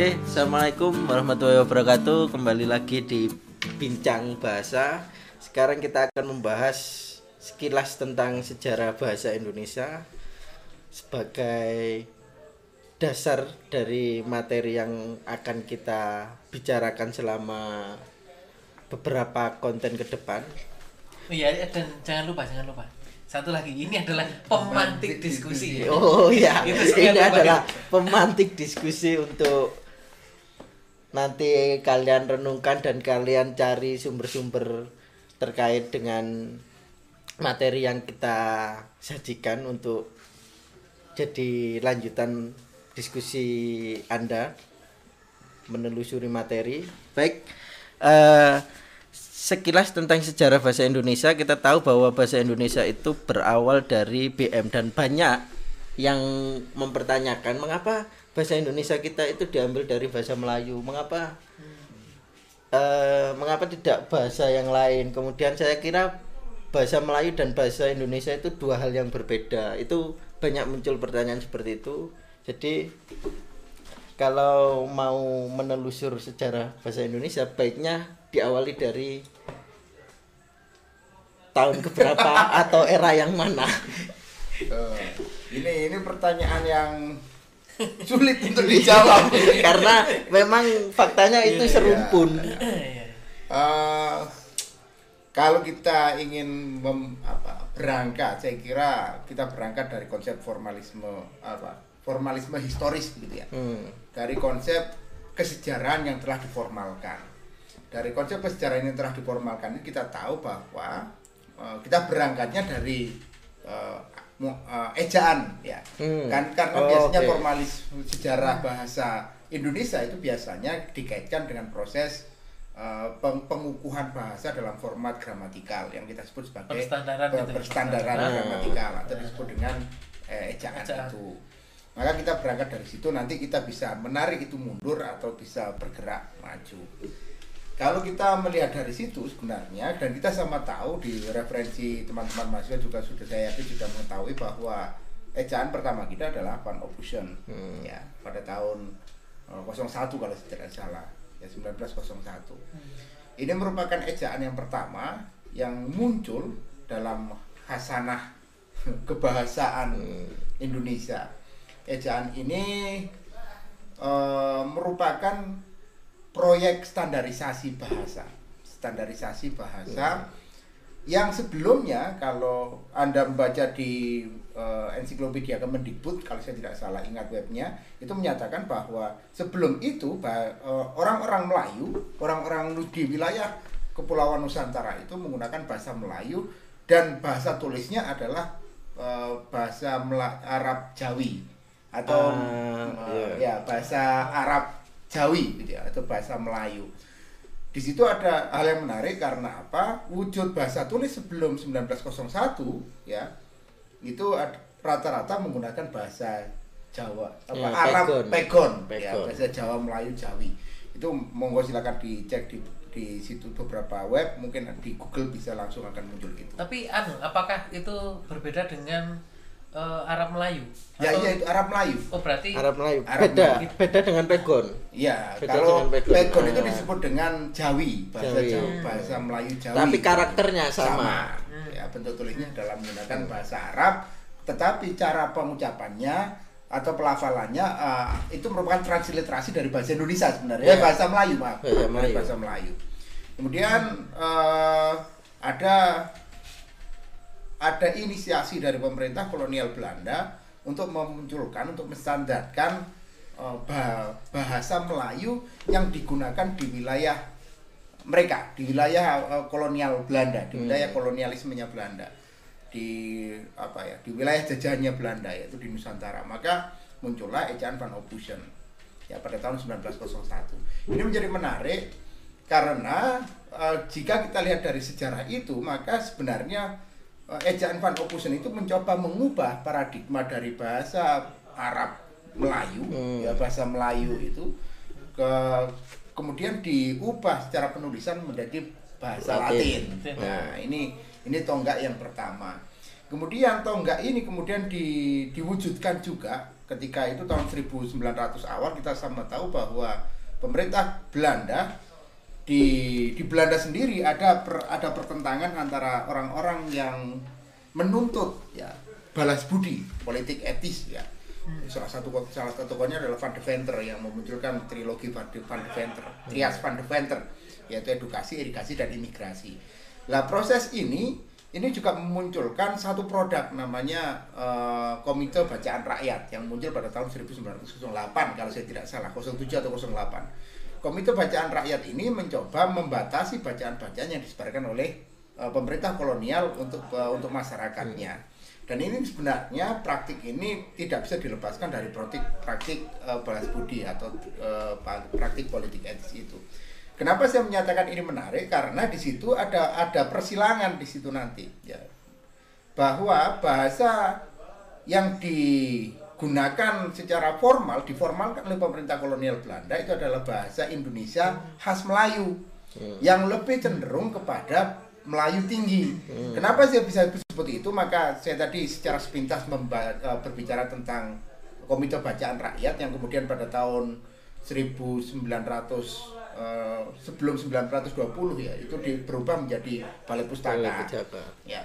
Oke, assalamualaikum warahmatullahi wabarakatuh. Kembali lagi di bincang bahasa. Sekarang kita akan membahas sekilas tentang sejarah bahasa Indonesia sebagai dasar dari materi yang akan kita bicarakan selama beberapa konten ke depan. Oh iya dan jangan lupa jangan lupa satu lagi ini adalah pemantik diskusi. Oh iya, Itu ini lupa. adalah pemantik diskusi untuk nanti kalian renungkan dan kalian cari sumber-sumber terkait dengan materi yang kita sajikan untuk jadi lanjutan diskusi Anda menelusuri materi. Baik, eh, sekilas tentang sejarah bahasa Indonesia kita tahu bahwa bahasa Indonesia itu berawal dari BM dan banyak yang mempertanyakan mengapa bahasa Indonesia kita itu diambil dari bahasa Melayu, mengapa eh, mengapa tidak bahasa yang lain. Kemudian saya kira bahasa Melayu dan bahasa Indonesia itu dua hal yang berbeda. Itu banyak muncul pertanyaan seperti itu. Jadi kalau mau menelusur sejarah bahasa Indonesia baiknya diawali dari tahun keberapa atau era yang mana Eh, ini ini pertanyaan yang sulit untuk dijawab. karena memang faktanya itu Iya. serumpun Iya. Eh, kalau kita ingin mem- apa, berangkat, saya kira kita berangkat dari konsep formalisme apa formalisme historis gitu ya. Hmm. Dari konsep kesejarahan yang telah diformalkan. Dari konsep kesejarahan yang telah diformalkan ini kita tahu bahwa eh, kita berangkatnya dari eh, eh, ejaan ya. Hmm. Kan karena Oh, biasanya oke. formalis sejarah bahasa Indonesia itu biasanya dikaitkan dengan proses peng- pengukuhan bahasa dalam format gramatikal yang kita sebut sebagai Perstandaran per- gitu ya. perstandaran Ah. gramatikal atau disebut dengan eh, ejaan, Ejaan. itu. Maka kita berangkat dari situ nanti kita bisa menarik itu mundur atau bisa bergerak maju. Kalau kita melihat dari situ sebenarnya dan kita sama tahu di referensi teman-teman mahasiswa juga sudah saya yakin sudah mengetahui bahwa ejaan pertama kita adalah Van Hmm. ya pada tahun eh, 01 kalau saya tidak salah ya 1901. Ini merupakan ejaan yang pertama yang muncul dalam hasanah kebahasaan Indonesia. Ejaan ini eh, merupakan proyek standarisasi bahasa. Standarisasi bahasa yang sebelumnya kalau Anda membaca di eh, ensiklopedia Kemendikbud kalau saya tidak salah ingat webnya itu menyatakan bahwa sebelum itu eh, orang-orang Melayu, orang-orang di wilayah Kepulauan Nusantara itu menggunakan bahasa Melayu dan bahasa tulisnya adalah eh, bahasa Mela- Arab Jawi atau Ah, eh, iya. ya bahasa Arab Jawi gitu ya atau bahasa Melayu. Di situ ada hal yang menarik karena apa? Wujud bahasa tulis sebelum 1901 ya itu rata-rata menggunakan bahasa Jawa apa Ya, Arab pegon. pegon, ya bahasa Jawa Melayu Jawi. Itu monggo silakan dicek di di situ beberapa web mungkin di Google bisa langsung akan muncul itu. Tapi anu apakah itu berbeda dengan eh, Arab Melayu? Ya Atau- iya itu Arab Melayu. Oh berarti Arab Melayu Arab beda Melayu. beda dengan pegon Iya, kalau pegon. pegon itu Ah. disebut dengan Jawi, bahasa Jawi. Jawa, bahasa Melayu Jawi. Tapi karakternya sama. Hmm. Ya, bentuk tulisnya dalam menggunakan bahasa Arab, tetapi cara pengucapannya atau pelafalannya ah, itu merupakan transliterasi dari bahasa Indonesia sebenarnya. Ya. Eh, bahasa Melayu, maaf. Bahasa Melayu. Bahasa Melayu. Kemudian eh, ada ada inisiasi dari pemerintah kolonial Belanda untuk memunculkan untuk menstandarkan eh, bah- bahasa Melayu yang digunakan di wilayah mereka di wilayah eh, kolonial Belanda di wilayah kolonialismenya Belanda di apa ya di wilayah jajahannya Belanda yaitu di Nusantara. Maka muncullah ejaan Van Ophusen ya pada tahun 1901 ini menjadi menarik karena eh, jika kita lihat dari sejarah itu maka sebenarnya ejaan Van Ophusen itu mencoba mengubah paradigma dari bahasa Arab Melayu Hmm. ya bahasa Melayu itu ke kemudian diubah secara penulisan menjadi bahasa Latin. Latin. Nah, ini ini tonggak yang pertama. Kemudian tonggak ini kemudian di, diwujudkan juga ketika itu tahun 1900 awal kita sama tahu bahwa pemerintah Belanda di di Belanda sendiri ada per- ada pertentangan antara orang-orang yang menuntut ya balas budi politik etis ya. Salah satu salah satu tokohnya adalah Van de Venter yang memunculkan trilogi Van de, Van de Venter trias Van de Venter yaitu edukasi irigasi dan imigrasi. Lah proses ini ini juga memunculkan satu produk namanya eh, Komite Bacaan Rakyat yang muncul pada tahun 1908 kalau saya tidak salah 07 atau 08 Komite Bacaan Rakyat ini mencoba membatasi bacaan-bacaan yang disebarkan oleh eh, pemerintah kolonial untuk eh, untuk masyarakatnya. Dan ini sebenarnya praktik ini tidak bisa dilepaskan dari praktik praktik eh, balas budi atau pa- praktik politik etis itu. Kenapa saya menyatakan ini menarik? Karena di situ ada ada persilangan di situ nanti, ya. Bahwa bahasa yang digunakan secara formal diformalkan oleh pemerintah kolonial Belanda itu adalah bahasa Indonesia khas Melayu yang lebih cenderung kepada Melayu tinggi. Kenapa saya bisa seperti itu? Maka saya tadi secara sepintas eh, berbicara tentang Komite Bacaan Rakyat yang kemudian pada tahun 1900 eh, sebelum 920 ya itu di- berubah menjadi Balai Pustaka. Balai. Ya.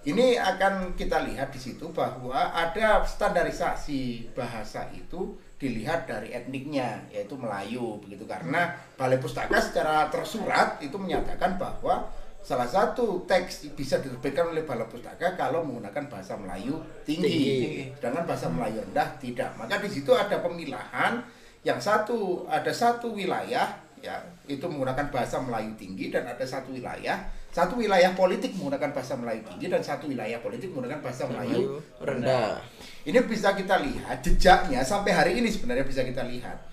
Ini akan kita lihat di situ bahwa ada standarisasi bahasa itu dilihat dari etniknya yaitu Melayu begitu karena Balai Pustaka secara tersurat itu menyatakan bahwa salah satu teks bisa diterbitkan oleh Balai Pustaka kalau menggunakan bahasa Melayu tinggi, Tinggi. sedangkan bahasa Melayu rendah tidak. Maka di situ ada pemilahan yang satu ada satu wilayah ya itu menggunakan bahasa Melayu tinggi dan ada satu wilayah satu wilayah politik menggunakan bahasa Melayu tinggi dan satu wilayah politik menggunakan bahasa Melayu rendah. ini bisa kita lihat jejaknya sampai hari ini sebenarnya bisa kita lihat.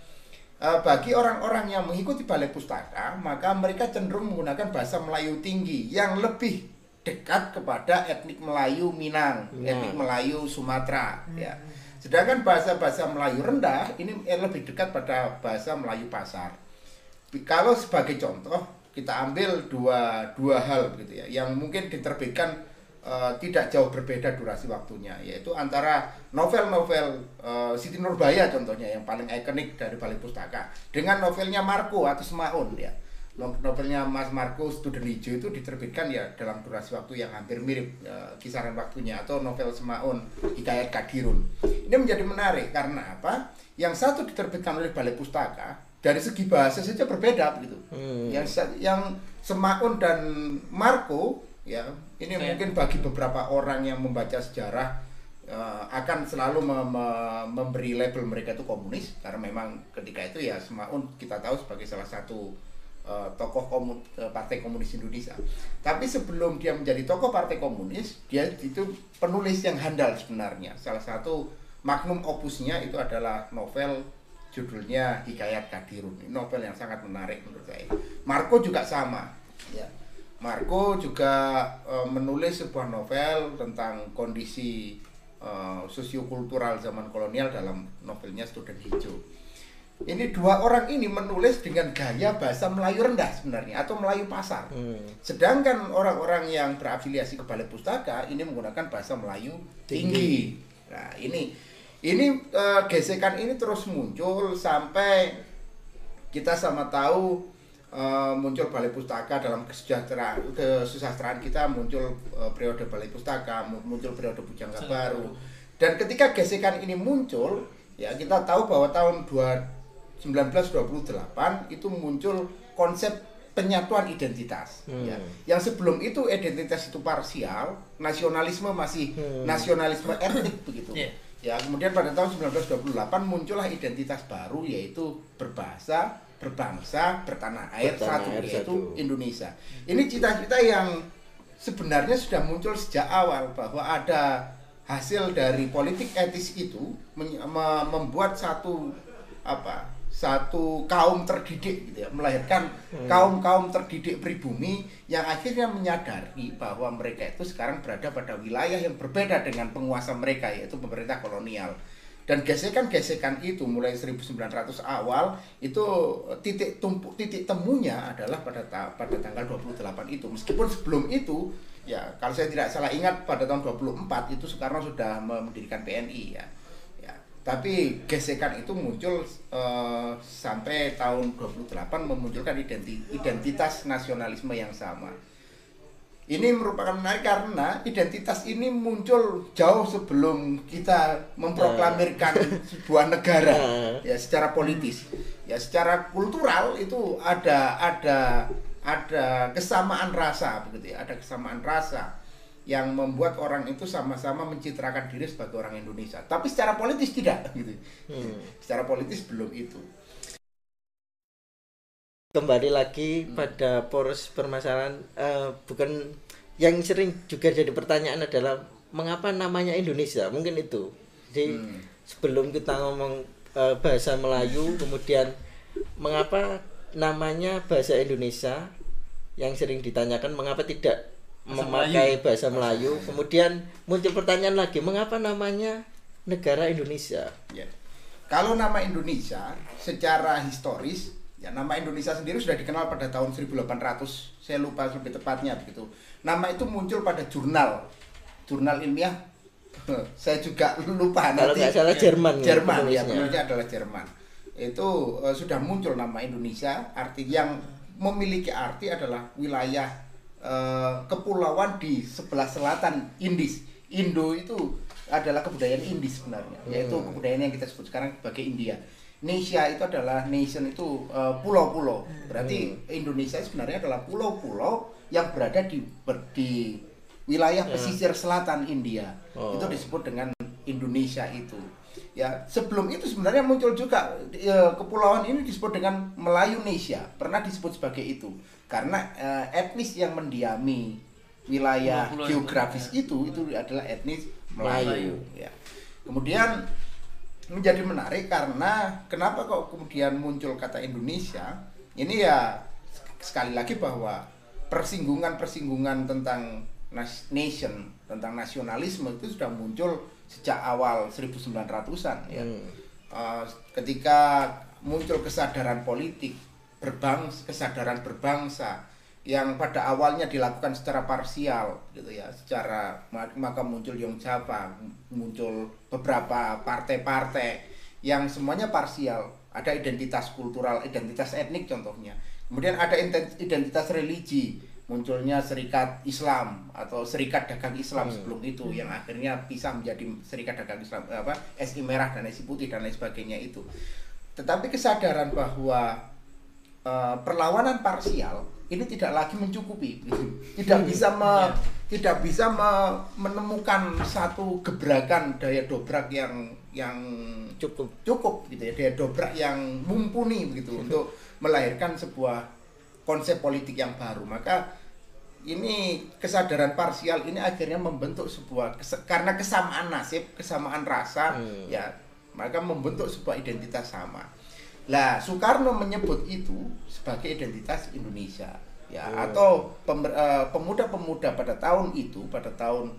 Eh, bagi orang-orang yang mengikuti balai pustaka, maka mereka cenderung menggunakan bahasa Melayu tinggi yang lebih dekat kepada etnik Melayu Minang, Minang. etnik Melayu Sumatera, ya. Sedangkan bahasa-bahasa Melayu rendah ini eh, lebih dekat pada bahasa Melayu pasar. Kalau sebagai contoh kita ambil dua dua hal gitu ya, yang mungkin diterbitkan eh, tidak jauh berbeda durasi waktunya yaitu antara novel-novel eh, Siti Nurbaya contohnya yang paling ikonik dari Balai Pustaka dengan novelnya Marco atau Semaun ya. No- novelnya Mas Marco Student Hijau itu diterbitkan ya dalam durasi waktu yang hampir mirip eh, kisaran waktunya atau novel Semaun Hikayat Kadirun. Ini menjadi menarik karena apa? Yang satu diterbitkan oleh Balai Pustaka dari segi bahasa saja berbeda begitu Hmm. yang yang Semaun dan Marco ya ini Iya. mungkin bagi beberapa orang yang membaca sejarah eh, akan selalu me- me- memberi label mereka itu komunis karena memang ketika itu ya Semaun kita tahu sebagai salah satu eh, tokoh komun, eh, Partai Komunis Indonesia. Tapi sebelum dia menjadi tokoh Partai Komunis, dia itu penulis yang handal sebenarnya. Salah satu magnum opusnya itu adalah novel judulnya Hikayat Kadirun. Ini novel yang sangat menarik menurut saya. Marco juga sama. Ya. Marco juga eh, menulis sebuah novel tentang kondisi eh, sosiokultural zaman kolonial dalam novelnya Student Hijau. Ini dua orang ini menulis dengan gaya bahasa Melayu rendah sebenarnya atau Melayu pasar. Hmm. Sedangkan orang-orang yang berafiliasi ke Balai Pustaka ini menggunakan bahasa Melayu tinggi. Nah, ini ini eh, gesekan ini terus muncul sampai kita sama tahu eh, muncul Balai Pustaka dalam kesejahteraan kesusastraan kita muncul eh, periode Balai Pustaka, mu- muncul periode Bujangga Baru. Dan ketika gesekan ini muncul, ya kita tahu bahwa tahun 2 1928 itu muncul konsep penyatuan identitas Hmm. ya. Yang sebelum itu identitas itu parsial, nasionalisme masih Hmm. nasionalisme etnik begitu. Iya. Ya, kemudian pada tahun 1928 muncullah identitas baru yaitu berbahasa, berbangsa, bertanah air Bertanah satu air yaitu satu. Indonesia. Ini cita-cita yang sebenarnya sudah muncul sejak awal bahwa ada hasil dari politik etis itu membuat satu apa? Satu kaum terdidik gitu ya, melahirkan kaum kaum terdidik pribumi yang akhirnya menyadari bahwa mereka itu sekarang berada pada wilayah yang berbeda dengan penguasa mereka yaitu pemerintah kolonial. Dan gesekan-gesekan itu mulai 1900 awal itu titik tumpuk titik temunya adalah pada ta- pada tanggal 28 itu. Meskipun sebelum itu ya kalau saya tidak salah ingat pada tahun 24 itu Soekarno sudah mendirikan PNI ya tapi gesekan itu muncul eh, sampai tahun 28 memunculkan identi- identitas nasionalisme yang sama. Ini merupakan menarik karena identitas ini muncul jauh sebelum kita memproklamirkan sebuah negara. Ya secara politis. Ya secara kultural itu ada ada ada kesamaan rasa begitu ya, ada kesamaan rasa yang membuat orang itu sama-sama mencitrakan diri sebagai orang Indonesia. Tapi secara politis tidak gitu. Secara politis belum itu. kembali lagi pada poros permasalahan eh, bukan yang sering juga jadi pertanyaan adalah mengapa namanya Indonesia mungkin itu jadi Hmm. sebelum kita ngomong eh, bahasa Melayu kemudian mengapa namanya bahasa Indonesia yang sering ditanyakan mengapa tidak Bahasa memakai bahasa Melayu kemudian muncul pertanyaan lagi mengapa namanya negara Indonesia Ya. Kalau nama Indonesia secara historis, ya nama Indonesia sendiri sudah dikenal pada tahun 1800. Saya lupa lebih tepatnya begitu. Nama itu muncul pada jurnal, jurnal ilmiah. saya juga lupa kalau nanti. nggak salah Jerman ya, Jerman ya, penulisnya. adalah Jerman. Itu eh, sudah muncul nama Indonesia, arti yang memiliki arti adalah wilayah eh, kepulauan di sebelah selatan Indis. Indo itu adalah kebudayaan Indis sebenarnya, yaitu Hmm. kebudayaan yang kita sebut sekarang sebagai India. Nesia itu adalah nation itu eh, pulau-pulau. Berarti Indonesia sebenarnya adalah pulau-pulau yang berada di ber- di wilayah pesisir selatan India. Oh. Itu disebut dengan Indonesia itu. Ya, sebelum itu sebenarnya muncul juga eh, kepulauan ini disebut dengan Melayunesia. Pernah disebut sebagai itu karena eh, etnis yang mendiami wilayah Pulau-pulau itu, geografis itu itu adalah etnis Melayu. Melayu. Ya. Kemudian menjadi menarik karena kenapa kok kemudian muncul kata Indonesia? Ini ya sekali lagi bahwa persinggungan-persinggungan tentang nation, tentang nasionalisme itu sudah muncul sejak awal 1900-an ya. Hmm. Uh, ketika muncul kesadaran politik berbangsa, kesadaran berbangsa yang pada awalnya dilakukan secara parsial gitu ya, secara ma- maka muncul Yong Java, muncul beberapa partai-partai yang semuanya parsial, ada identitas kultural, identitas etnik contohnya. Kemudian ada identitas religi, munculnya serikat Islam atau serikat dagang Islam sebelum itu yang akhirnya bisa menjadi serikat dagang Islam apa SI merah dan SI putih dan lain sebagainya itu. Tetapi kesadaran bahwa eh, perlawanan parsial ini tidak lagi mencukupi, tidak bisa me- tidak bisa me- menemukan satu gebrakan daya dobrak yang yang cukup. cukup gitu ya daya dobrak yang mumpuni begitu untuk melahirkan sebuah konsep politik yang baru maka ini kesadaran parsial ini akhirnya membentuk sebuah kes- karena kesamaan nasib kesamaan rasa Hmm. ya maka membentuk sebuah identitas sama lah Soekarno menyebut itu sebagai identitas Indonesia ya Oh. atau eh, pemuda-pemuda pada tahun itu pada tahun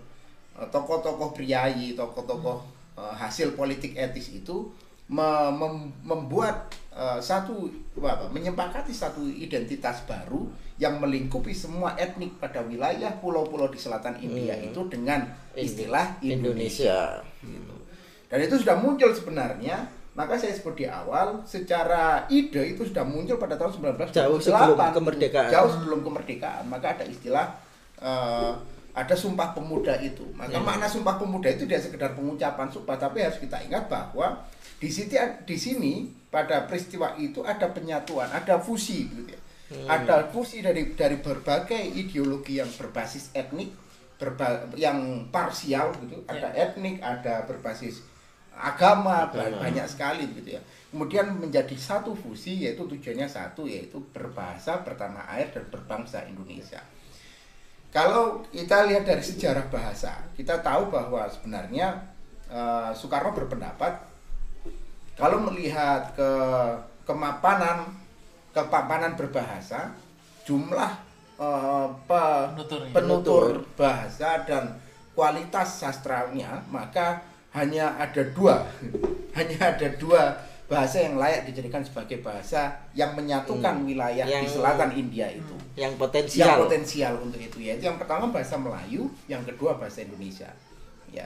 eh, tokoh-tokoh priayi tokoh-tokoh eh, hasil politik etis itu me- mem- membuat eh, satu apa, menyepakati satu identitas baru yang melingkupi semua etnik pada wilayah pulau-pulau di selatan India Hmm. itu dengan istilah Indonesia. Indonesia. Dan itu sudah muncul sebenarnya. Maka saya sebut di awal, secara ide itu sudah muncul pada tahun 1928. Jauh sebelum kemerdekaan. Jauh sebelum kemerdekaan. Maka ada istilah eh, ada sumpah pemuda itu. Maka Hmm. makna sumpah pemuda itu tidak sekedar pengucapan sumpah, tapi harus kita ingat bahwa di sini di sini pada peristiwa itu ada penyatuan, ada fusi gitu ya. Hmm. Ada fusi dari dari berbagai ideologi yang berbasis etnik, berba, yang parsial gitu. Ada etnik, ada berbasis agama, Agama. banyak sekali gitu ya. Kemudian menjadi satu fusi yaitu tujuannya satu yaitu berbahasa, bertanah air dan berbangsa Indonesia. Kalau kita lihat dari sejarah bahasa, kita tahu bahwa sebenarnya eh, Soekarno berpendapat kalau melihat ke kemapanan kepapanan berbahasa, jumlah eh, pe- Penutur ya. penutur bahasa dan kualitas sastranya, maka hanya ada dua, hanya ada dua bahasa yang layak dijadikan sebagai bahasa yang menyatukan Hmm. wilayah di Yang- selatan India itu yang yang potensial potensial untuk itu yaitu yang pertama bahasa Melayu, yang kedua bahasa Indonesia. Ya.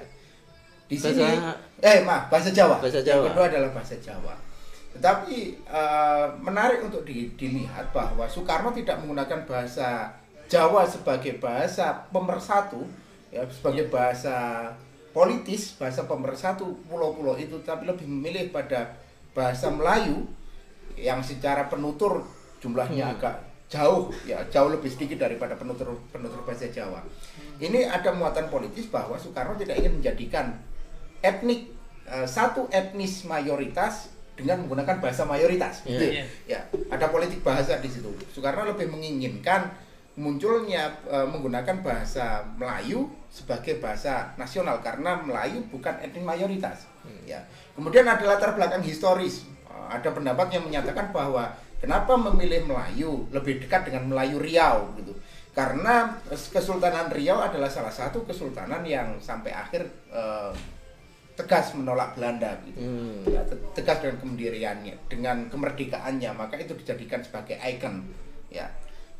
di sini Bahasa- eh maaf bahasa Jawa. Bahasa Yang Jawa. kedua adalah bahasa Jawa. Tetapi eh, menarik untuk di- dilihat bahwa Soekarno tidak menggunakan bahasa Jawa sebagai bahasa pemersatu, ya sebagai bahasa politis, bahasa pemersatu pulau-pulau itu, tapi lebih memilih pada bahasa Melayu yang secara penutur jumlahnya Hmm. agak jauh, ya jauh lebih sedikit daripada penutur penutur bahasa Jawa. Ini ada muatan politis bahwa Soekarno tidak ingin menjadikan etnik eh, satu etnis mayoritas dengan menggunakan bahasa mayoritas. Iya. Gitu. Iya. Ya, ada politik bahasa di situ. Soekarno lebih menginginkan munculnya eh, menggunakan bahasa Melayu sebagai bahasa nasional karena Melayu bukan etnik mayoritas. Ya. Kemudian ada latar belakang historis. Eh, ada pendapat yang menyatakan bahwa kenapa memilih Melayu lebih dekat dengan Melayu Riau gitu. Karena eh, Kesultanan Riau adalah salah satu kesultanan yang sampai akhir eh, tegas menolak Belanda gitu Hmm. ya, te- tegas dengan kemendiriannya, dengan kemerdekaannya, maka itu dijadikan sebagai ikon. Ya,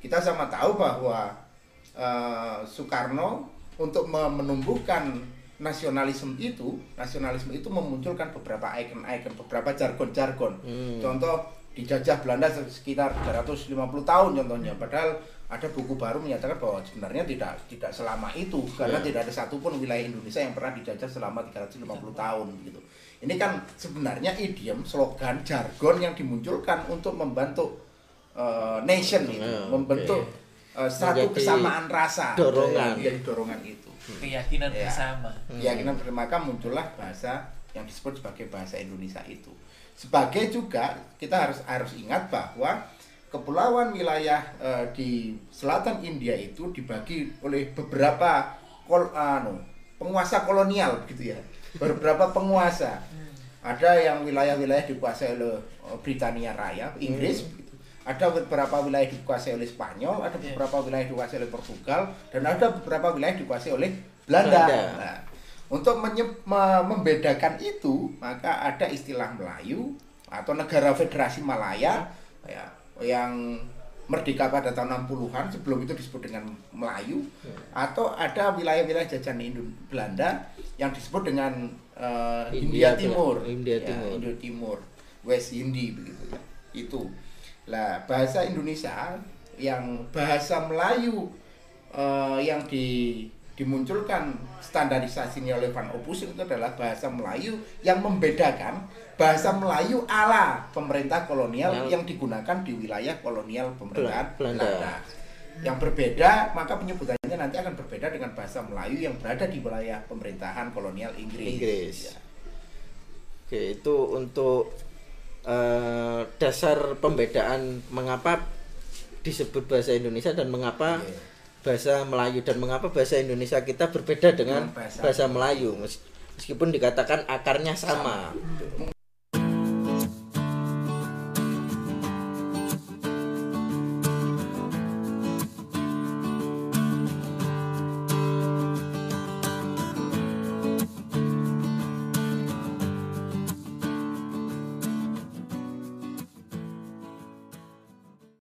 kita sama tahu bahwa eh, Soekarno untuk me- menumbuhkan nasionalisme itu, nasionalisme itu memunculkan beberapa ikon-ikon, beberapa jargon-jargon. Hmm. Contoh dijajah Belanda sekitar 350 tahun contohnya, padahal ada buku baru menyatakan bahwa sebenarnya tidak tidak selama itu karena Ya. tidak ada satupun wilayah Indonesia yang pernah dijajah selama 350 tahun gitu. Ini kan sebenarnya idiom, slogan, jargon yang dimunculkan untuk membantu uh, nation itu, Ya, membentuk oke. uh, satu Menjadi kesamaan rasa, dorongan. menjadi dorongan itu. keyakinan Ya. bersama Keyakinan bersama maka muncullah bahasa yang disebut sebagai bahasa Indonesia itu. Sebagai juga kita harus harus ingat bahwa kepulauan wilayah eh, di selatan India itu dibagi oleh beberapa kol, anu, penguasa kolonial gitu ya. Beberapa penguasa. Ada yang wilayah-wilayah dikuasai oleh eh, Britania Raya, Inggris begitu. Ada beberapa wilayah dikuasai oleh Spanyol, ada Iya. beberapa wilayah dikuasai oleh Portugal, dan ada beberapa wilayah dikuasai oleh Belanda. Belanda. Nah, untuk membedakan itu, maka ada istilah Melayu atau negara Federasi Malaya ya, yang merdeka pada tahun 60-an, sebelum itu disebut dengan Melayu, atau ada wilayah-wilayah jajahan Indo Belanda yang disebut dengan eh, India India, Timur, India Ya, Timur. Indo Timur, West Hindi begitu ya. Itu. Lah, bahasa Indonesia yang bahasa Melayu eh, yang di dimunculkan standarisasinya oleh Van Opus itu adalah bahasa Melayu yang membedakan bahasa Melayu ala pemerintah kolonial Yang- yang digunakan di wilayah kolonial pemerintahan Belanda. Belanda. Yang berbeda, maka penyebutannya nanti akan berbeda dengan bahasa Melayu yang berada di wilayah pemerintahan kolonial Inggris. Inggris. Ya. Oke, itu untuk eh, dasar pembedaan mengapa disebut bahasa Indonesia dan mengapa Iya. bahasa Melayu dan mengapa bahasa Indonesia kita berbeda dengan bahasa- bahasa Melayu Mes- meskipun dikatakan akarnya sama. M-